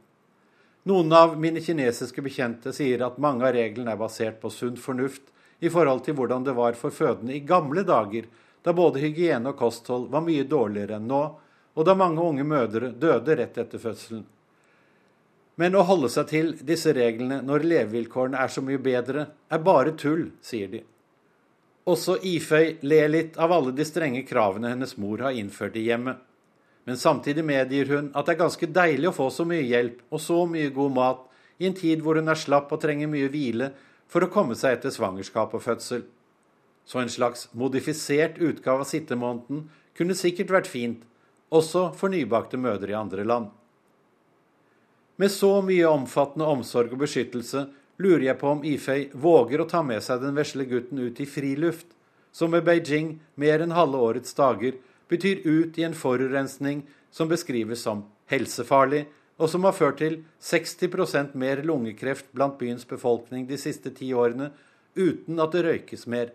Noen av mine kinesiske bekjente sier at mange av reglene er basert på sunn fornuft i forhold til hvordan det var for fødende i gamle dager, da både hygiene og kosthold var mye dårligere enn nå, og da mange unge mødre døde rett etter fødselen. Men å holde seg til disse reglene når levevilkårene er så mye bedre, er bare tull, sier de. Også Iføy ler litt av alle de strenge kravene hennes mor har innført i hjemmet. Men samtidig medgir hun at det er ganske deilig å få så mye hjelp og så mye god mat i en tid hvor hun er slapp og trenger mye hvile for å komme seg etter svangerskap og fødsel. Så en slags modifisert utgave av sittemåneden kunne sikkert vært fint, også for nybakte mødre i andre land. Med så mye omfattende omsorg og beskyttelse lurer jeg på om Ifei våger å ta med seg den vesle gutten ut i friluft, som med Beijing mer enn halve årets dager betyr ut i en forurensning som beskrives som helsefarlig, og som har ført til 60% mer lungekreft blant byens befolkning de siste ti årene, uten at det røykes mer.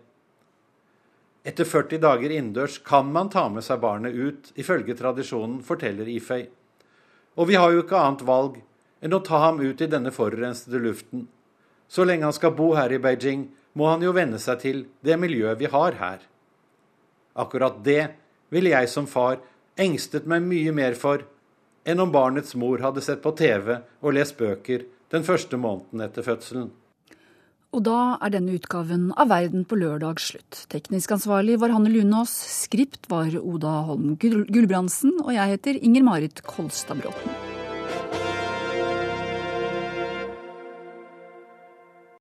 Etter 40 dager innendørs kan man ta med seg barnet ut, ifølge tradisjonen, forteller Ifei. Og vi har jo ikke annet valg enn å ta ham ut i denne forurensede luften. Så lenge han skal bo her i Beijing, må han jo venne seg til det miljøet vi har her. Akkurat det ville jeg som far engstet meg mye mer for enn om barnets mor hadde sett på TV og lest bøker den første måneden etter fødselen. Og da er denne utgaven av Verden på lørdag slutt. Teknisk ansvarlig var Hanne Lunås, skript var Oda Holm Gulbrandsen, og jeg heter Inger Marit Kolstad Bråten.